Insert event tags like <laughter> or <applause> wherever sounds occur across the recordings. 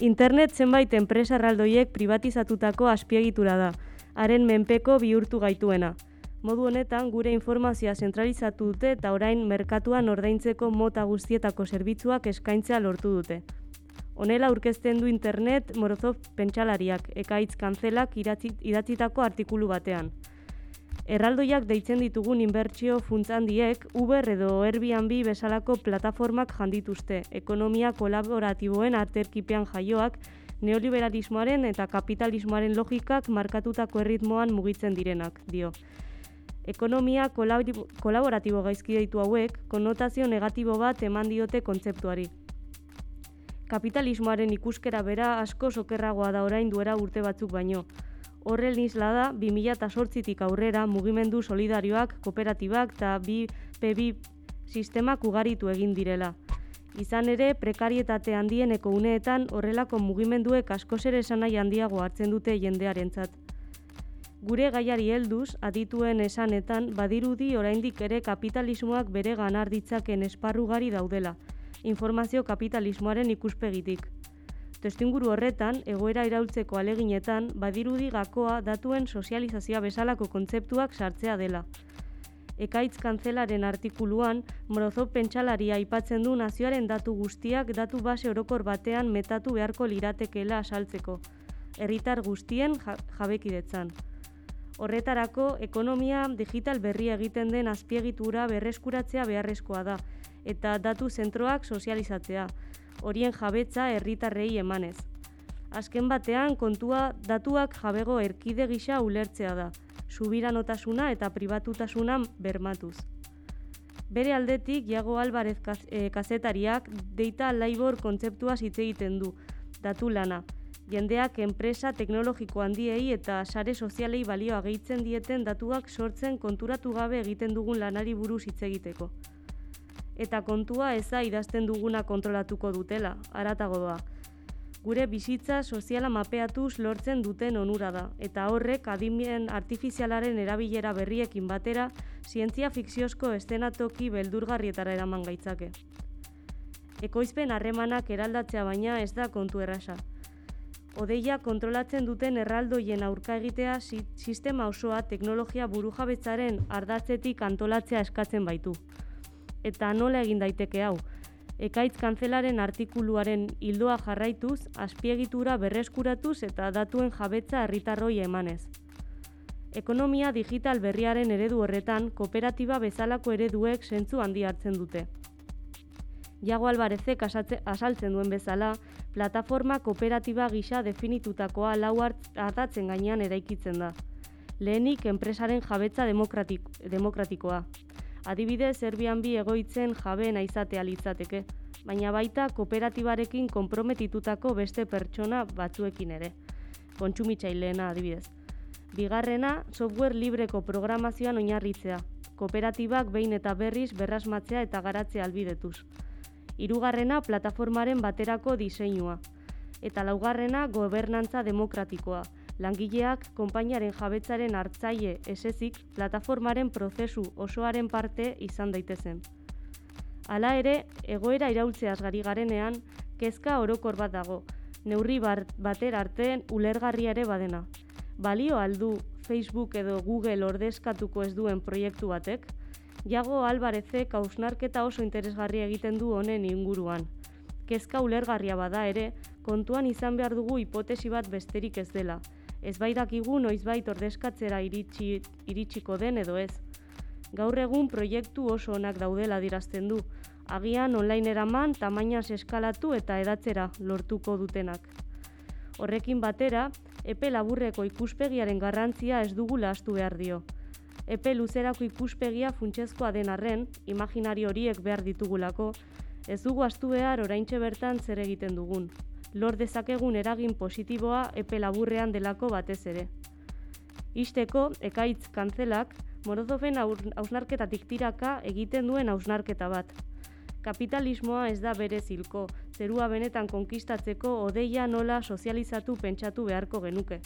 Internet zenbait enpresa erraldoiek privatizatutako azpiegitura da, haren menpeko bihurtu gaituena. Modu honetan, gure informazioa zentralizatu dute eta orain merkatuan ordaintzeko mota guztietako zerbitzuak eskaintzea lortu dute. Honela aurkezten du internet Morozov pentsalariak, ekaitz kantzelak idatzitako artikulu batean. Erraldoiak deitzen ditugun inbertsio funtzandiek Uber edo Airbnb bezalako plataformak jandituzte, ekonomia kolaboratiboen arterkipean jaioak, neoliberalismoaren eta kapitalismoaren logikak markatutako erritmoan mugitzen direnak, dio. Ekonomia kolaboratibo gaizki deitu hauek, konotazio negatibo bat eman diote kontzeptuari. Kapitalismoaren ikuskera bera asko sokerragoa da orain duera urte batzuk baino, Horrel nizla da, 2008-tik aurrera mugimendu solidarioak, kooperatibak eta bi PB sistemak ugaritu egin direla. Izan ere, prekarietate handieneko uneetan horrelako mugimenduek asko zer esanai handiago hartzen dute jendearentzat. Gure gaiari helduz, adituen esanetan, badirudi oraindik ere kapitalismoak bere ganar ditzaken esparrugari daudela, informazio kapitalismoaren ikuspegitik. Testinguru horretan, egoera iraultzeko aleginetan, badirudi gakoa datuen sozializazioa bezalako kontzeptuak sartzea dela. Ekaitz kantzelaren artikuluan, Morozo pentsalaria aipatzen du nazioaren datu guztiak datu base orokor batean metatu beharko liratekeela asaltzeko, herritar guztien jabekidetzan. Horretarako, ekonomia digital berri egiten den azpiegitura berreskuratzea beharrezkoa da, eta datu zentroak sozializatzea, horien jabetza herritarrei emanez. Azken batean kontua datuak jabego erkide gisa ulertzea da, subiranotasuna eta pribatutasuna bermatuz. Bere aldetik, Iago Alvarez eh, kazetariak deita laibor kontzeptua hitz egiten du, datu lana. Jendeak enpresa teknologiko handiei eta sare sozialei balioa gehitzen dieten datuak sortzen konturatu gabe egiten dugun lanari buruz hitz egiteko eta kontua eza idazten duguna kontrolatuko dutela, aratago doa. Gure bizitza soziala mapeatuz lortzen duten onura da, eta horrek adimien artifizialaren erabilera berriekin batera, zientzia fikziozko estenatoki beldurgarrietara eraman gaitzake. Ekoizpen harremanak eraldatzea baina ez da kontu errasa. Odeia kontrolatzen duten erraldoien aurka egitea sistema osoa teknologia burujabetzaren ardatzetik antolatzea eskatzen baitu eta nola egin daiteke hau. Ekaitz kantzelaren artikuluaren hildoa jarraituz, azpiegitura berreskuratuz eta datuen jabetza herritarroi emanez. Ekonomia digital berriaren eredu horretan, kooperatiba bezalako ereduek zentzu handi hartzen dute. Jago albarezek asaltzen duen bezala, plataforma kooperatiba gisa definitutakoa lau hartatzen gainean eraikitzen da. Lehenik enpresaren jabetza demokratikoa, Adibidez, Airbnb egoitzen jabeen izatea litzateke, baina baita kooperatibarekin konprometitutako beste pertsona batzuekin ere. Kontsumitzaileena adibidez. Bigarrena, software libreko programazioan oinarritzea. Kooperatibak behin eta berriz berrasmatzea eta garatzea albidetuz. Hirugarrena, plataformaren baterako diseinua. Eta laugarrena, gobernantza demokratikoa langileak konpainiaren jabetzaren hartzaile esezik plataformaren prozesu osoaren parte izan daitezen. Hala ere, egoera iraultzeaz gari garenean, kezka orokor bat dago, neurri bater arteen ulergarria ere badena. Balio aldu Facebook edo Google ordezkatuko ez duen proiektu batek, Jago Albarezek hausnarketa oso interesgarria egiten du honen inguruan. Kezka ulergarria bada ere, kontuan izan behar dugu hipotesi bat besterik ez dela, ez bai dakigu noizbait ordezkatzera iritsi, iritsiko den edo ez. Gaur egun proiektu oso onak daudela dirazten du, agian online eraman tamainaz eskalatu eta edatzera lortuko dutenak. Horrekin batera, epe laburreko ikuspegiaren garrantzia ez dugu lastu behar dio. Epe luzerako ikuspegia funtsezkoa den arren, imaginari horiek behar ditugulako, ez dugu astu behar oraintxe bertan zer egiten dugun lor dezakegun eragin positiboa epe laburrean delako batez ere. Isteko, ekaitz kantzelak, Morozofen hausnarketatik tiraka egiten duen hausnarketa bat. Kapitalismoa ez da bere zilko, zerua benetan konkistatzeko odeia nola sozializatu pentsatu beharko genuke.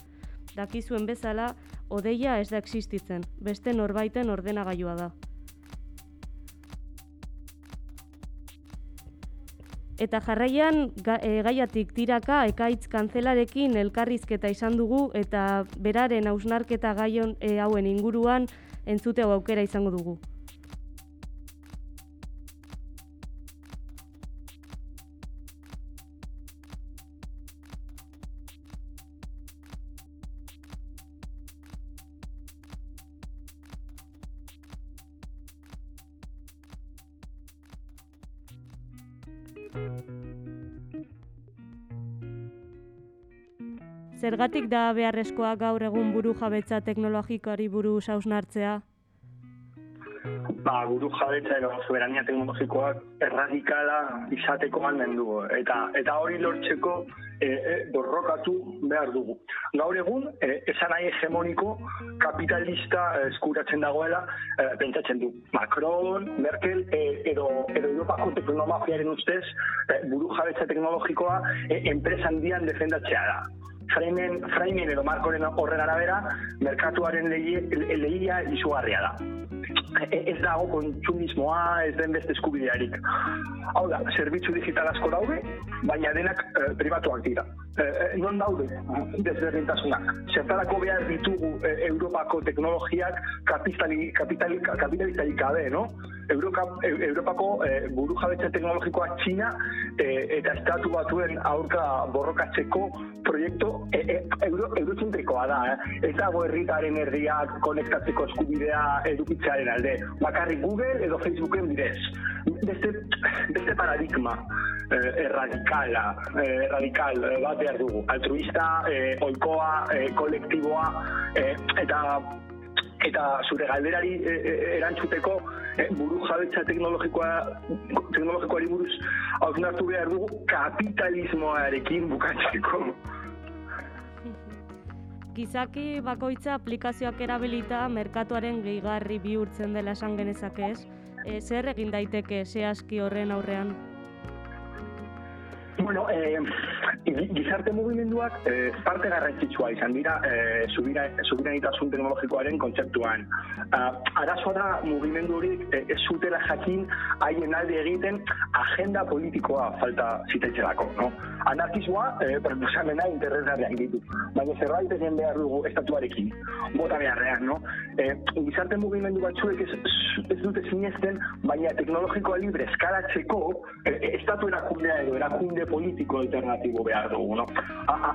Dakizuen bezala, odeia ez da existitzen, beste norbaiten ordenagailua da. Eta jarraian ga, e, gaiatik tiraka ekaitz kantzelarekin elkarrizketa izan dugu eta beraren hausnarketa gaion e, hauen inguruan entzuteo aukera izango dugu. Zergatik da beharrezkoa gaur egun buru jabetza teknologikoari buruz hausnartzea? Ba, buru jabetza edo soberania teknologikoak erradikala izateko almen dugu. Eta, eta hori lortzeko e, e, borrokatu behar dugu. Gaur egun, e, esan nahi hegemoniko kapitalista eskuratzen dagoela e, pentsatzen du. Macron, Merkel e, edo, edo Europako teknologiaren ustez e, buru jabetza teknologikoa e, enpresa handian defendatzea da fraimen, fraimen edo markoren horren arabera, merkatuaren lehia izugarria da. Ez dago kontsumismoa, ez den beste eskubidearik. Hau da, zerbitzu digital asko daude, baina denak e, privatuak dira. E, e, non daude, desberdintasunak. Zertarako behar ditugu e, Europako teknologiak kapitali, kapitali, kapitalistarik gabe, no? Europa, Europako e, buru jabetza teknologikoa Txina e, eta estatu batuen aurka borrokatzeko proiektu e, e, euro, da. Eh? Ez dago herritaren herriak konektatzeko eskubidea edukitzearen alde. Bakarrik Google edo Facebooken bidez. Beste, beste paradigma eh, erradikala, eh, radikal bat behar dugu. Altruista, eh, oikoa, eh, kolektiboa, eh, eta eta zure galderari e, erantzuteko e, buru jabetza teknologikoa teknologikoari buruz hausnartu behar dugu kapitalismoarekin bukatzeko. Gizaki bakoitza aplikazioak erabilita merkatuaren gehigarri bihurtzen dela esan genezake ez? E, zer egin daiteke zehazki horren aurrean? Bueno, eh, gizarte mugimenduak eh, parte garrantzitsua izan dira eh, subira, subiranitasun teknologikoaren kontzeptuan. Uh, arazoa da mugimendu horiek eh, ez zutela jakin haien alde egiten agenda politikoa falta zitaizelako. No? Anarkismoa, eh, proposamena interesgarriak ditu. Baina zerbait egin behar dugu estatuarekin. Bota beharrean, no? Eh, gizarte mugimendu batzuek ez, ez dute zinezten, baina teknologikoa libre eskalatzeko eh, estatu erakundea edo erakunde politiko alternatibo behar dugu, no?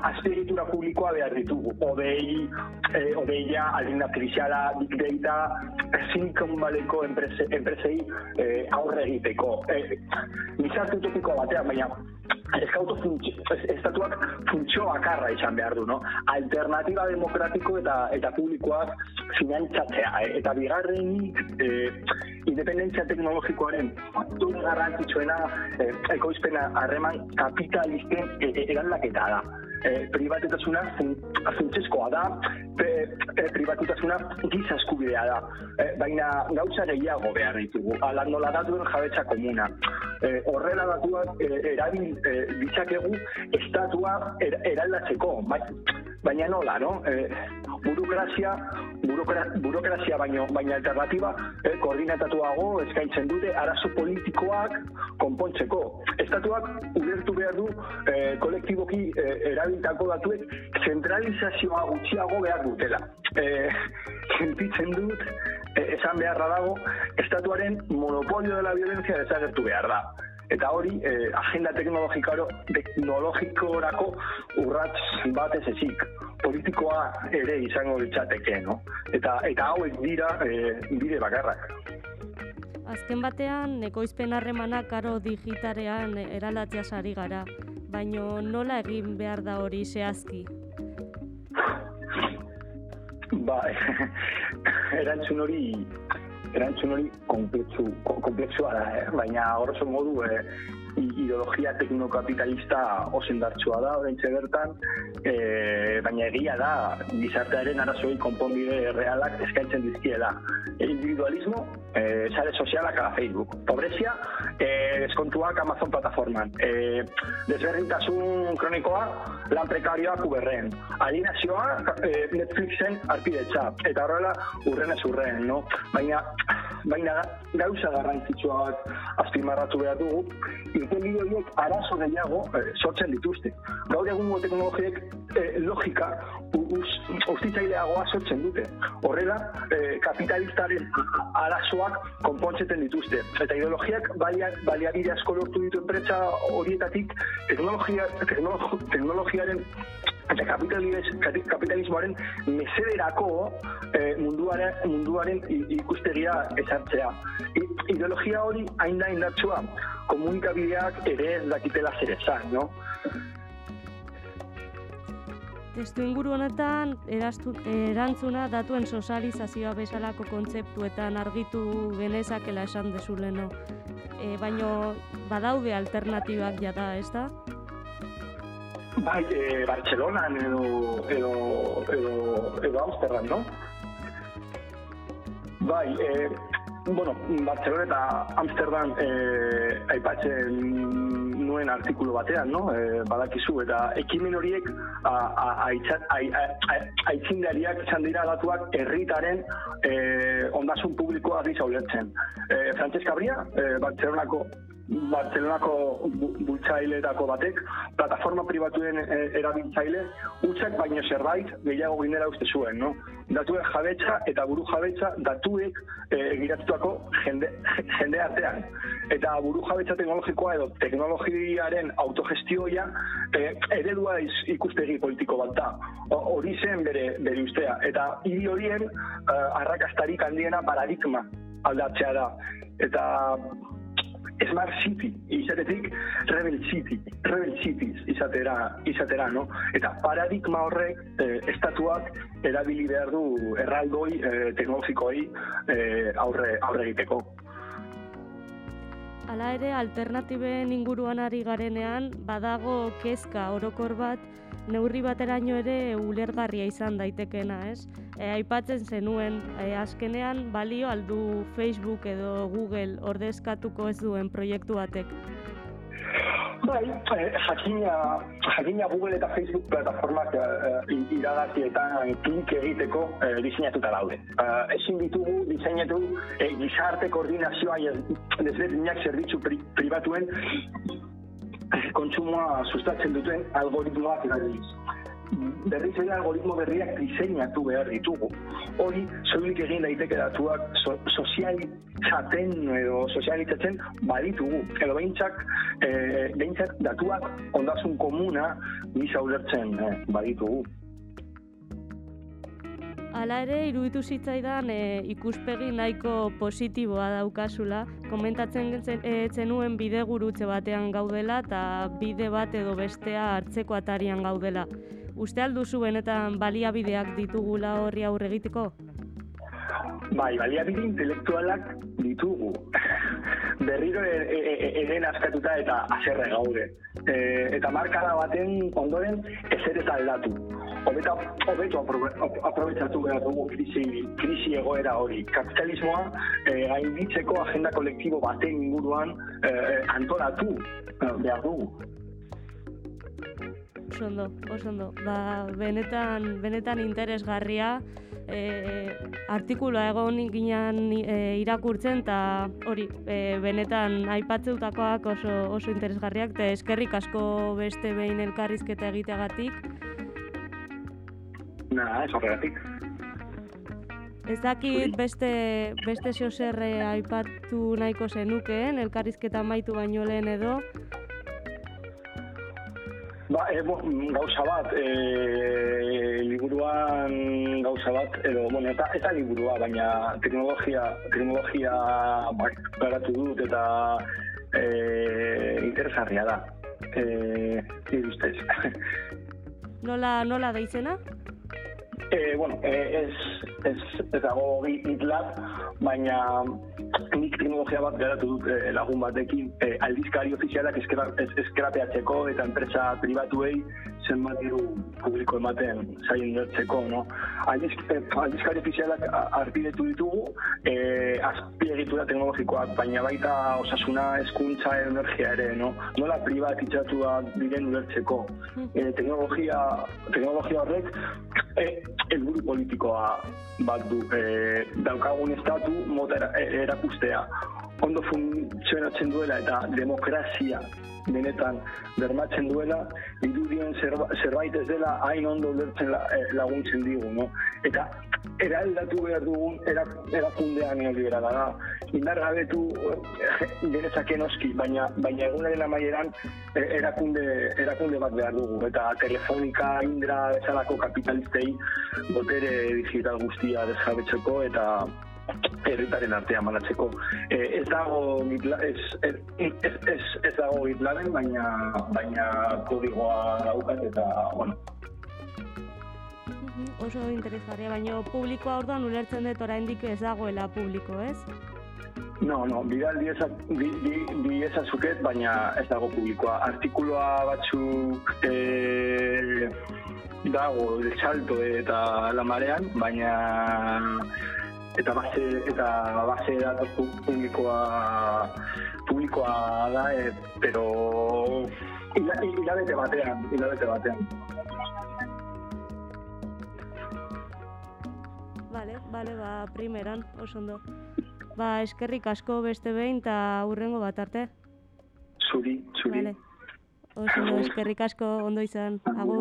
Azpiritura publikoa behar ditugu, odei, eh, odeia, aldin artifiziala, big data, Silicon Valleyko enpresei eh, aurre egiteko. Eh, Gizarte utopiko batean, baina eskautu estatuak funtzio akarra izan behar du, no? Alternatiba demokratiko eta eta publikoak finantzatzea, eh? eta bigarrenik eh, independentzia teknologikoaren faktore garrantzitsuena eh, ekoizpena harreman kapitalisten e, e, eraldaketa da. Eh, privatetasuna funtsezkoa da, e, privatutasuna giza eskubidea da. Eh, baina gauza gehiago behar ditugu. Ala nola datuen jabetza komuna. Eh, horrela datuak eh, erabil eh, ditzakegu estatua er, eraldatzeko. Bai, baina nola, no? Eh, burokrazia, burokra, burokrazia baino, baina alternatiba eh, koordinatatuago eskaintzen dute arazo politikoak konpontzeko. Estatuak ulertu behar du eh, kolektiboki eh, erabiltako datuek zentralizazioa gutxiago behar dutela. Eh, sentitzen dut, eh, esan beharra dago, estatuaren monopolio de la violencia desagertu behar da eta hori eh, agenda teknologikaro teknologikorako urrats bat ez ezik politikoa ere izango ditzateke, no? Eta eta hauek dira eh, bide bakarrak. Azken batean, ekoizpen harremanak karo digitarean eralatzea sari gara, baino nola egin behar da hori zehazki? Ba, <laughs> erantzun hori erantzun hori komplexu, komplexua da, eh? baina horrezo modu eh, ideologia teknokapitalista osendartsua da, horreintze bertan, e, baina egia da, gizartearen arazoi konponbide realak eskaintzen dizkiela. Individualismo, e, sare sozialak ala Facebook. Pobrezia, e, deskontuak Amazon plataforman. E, desberdintasun kronikoa, lan prekarioak uberren. Alinazioa, e, Netflixen arpidetza. Eta horrela, urren ez urren, no? Baina, baina gauza garrantzitsua bat azpimarratu behar dugu, irtenbide horiek arazo gehiago e, sortzen dituzte. Gaur egungo teknologiek e, logika ustitzaileagoa sortzen dute. Horrela, e, kapitalistaren arazoak konpontzeten dituzte. Eta ideologiak baliabide asko lortu ditu enpresa horietatik teknologia, teknologiaren eta kapitalismoaren mesederako e, munduaren, munduaren ikustegia esartzea. ideologia hori hain da indartsua komunikabideak ere ez dakitela zer esan, no? Testu inguru honetan, erastu, erantzuna datuen sozializazioa bezalako kontzeptuetan argitu genezakela esan dezuleno. E, baino badaude alternatibak jada, ez da? Bai, e, Barcelona edo, edo, edo, edo Amsterdam, no? Bai, e, bueno, Barcelona eta Amsterdam e, aipatzen nuen artikulu batean, no? E, badakizu, eta ekimen horiek aitzindariak izan dira datuak herritaren e, ondasun publikoa gisa ulertzen. E, Francesca Bria, e, Barcelonako Barcelonako bultzaileetako batek, plataforma pribatuen e, erabiltzaile, utxak baino zerbait gehiago ginera uste zuen, no? Datuen jabetza eta buru jabetza datuek e, egiratuako jende, jende artean. Eta buru jabetza teknologikoa edo teknologiaren autogestioia e, eredua iz, ikustegi politiko bat da. Hori zen bere, bere ustea. Eta hiri horien e, arrakastarik handiena paradigma aldatzea da. Eta Smart City, izatetik Rebel City, Rebel Cities izatera, izatera, no? Eta paradigma horrek eh, estatuak erabili behar du erraldoi eh, teknologikoi eh, aurre, aurre egiteko. Hala ere, alternatiben inguruan ari garenean, badago kezka orokor bat, neurri bateraino ere ulergarria izan daitekena, ez? E, aipatzen zenuen, e, azkenean balio aldu Facebook edo Google ordezkatuko ez duen proiektu batek. Bai, eh, jakina, jakina Google eta Facebook plataformak eh, iragazietan klink egiteko eh, diseinatuta daude. Eh, ezin ditugu diseinatu eh, gizarte koordinazioa desberdinak zerbitzu pri, pribatuen kontsumoa sustatzen duten algoritmoak erabiliz. Berriz ere algoritmo berriak diseinatu behar ditugu. Hori, zoilik egin daiteke datuak so, sozialitzaten edo sozialitzatzen baditugu. Edo behintzak, e, behintzak datuak ondasun komuna gisa ulertzen e, baditugu. Hala ere, iruditu zitzaidan e, ikuspegi nahiko positiboa daukazula, komentatzen e, zenuen bide gurutze batean gaudela eta bide bat edo bestea hartzeko atarian gaudela. Uste alduzu benetan baliabideak ditugula horri aurre egiteko? Bai, baliabide intelektualak ditugu. <laughs> Berriro e, e, eren askatuta eta aserre gaude. E, eta markada baten ondoren eta aldatu hobeta hobeto aprobetxatu behar dugu krisi, krisi egoera hori. Kapitalismoa eh, gainditzeko agenda kolektibo baten inguruan eh, antolatu eh, behar dugu. Osondo, osondo. Ba, benetan, benetan interesgarria, e, artikula egon ginen e, irakurtzen, eta hori, e, benetan aipatzeutakoak oso, oso interesgarriak, eta eskerrik asko beste behin elkarrizketa egiteagatik. Na, ez horregatik. Ez dakit beste, beste xozerre aipatu nahiko zenukeen, elkarrizketa maitu baino lehen edo. Ba, e, bo, gauza bat, e, liburuan gauza bat, edo, bueno, eta, eta liburua, baina teknologia, teknologia garatu dut eta e, interesarria da. E, ustez. <laughs> Nola, nola da izena? E, bueno, ez, ez, ez dago GitLab, baina nik teknologia bat garatu dut e, lagun batekin. E, aldizkari ofizialak eskerapeatzeko eta enpresa pribatuei zenbat diru publiko ematen zain nertzeko, no? Aldiz, aldizkari ofizialak arpidetu ditugu, e, azpie azpiegitura teknologikoak, baina baita osasuna, hezkuntza, energia ere, no? Nola privatizatuak diren ulertzeko. E, teknologia, teknologia horrek e, helburu politikoa bat du. E, daukagun estatu mota era, erakustea. Ondo funtzionatzen duela eta demokrazia benetan bermatzen duela, irudien zerbait ez dela hain ondo ulertzen laguntzen digu, no? Eta eraldatu behar dugun erakundean neoliberala da. Indar gabetu genezake noski, baina, baina egunaren amaieran erakunde, erakunde bat behar dugu. Eta telefonika, indra, bezalako kapitalistei botere digital guztia desjabetzeko eta herritaren artean banatzeko. ez dago ez, ez, ez, ez dago gitlaren, baina, baina kodigoa daukat eta, bueno, oso interesgarria, baina publikoa orduan ulertzen dut oraindik ez dagoela publiko, ez? No, no, bidal di, di, zuket, baina ez dago publikoa. Artikuloa batzuk e, dago, el salto eta la marean, baina eta base eta base datos publikoa publikoa da, e, pero hilabete batean, hilabete batean. Vale, vale, ba, primeran, oso ondo. Ba, eskerrik asko beste behin eta hurrengo bat arte. Zuri, zuri. Vale. Oso eskerrik asko ondo izan. Agur.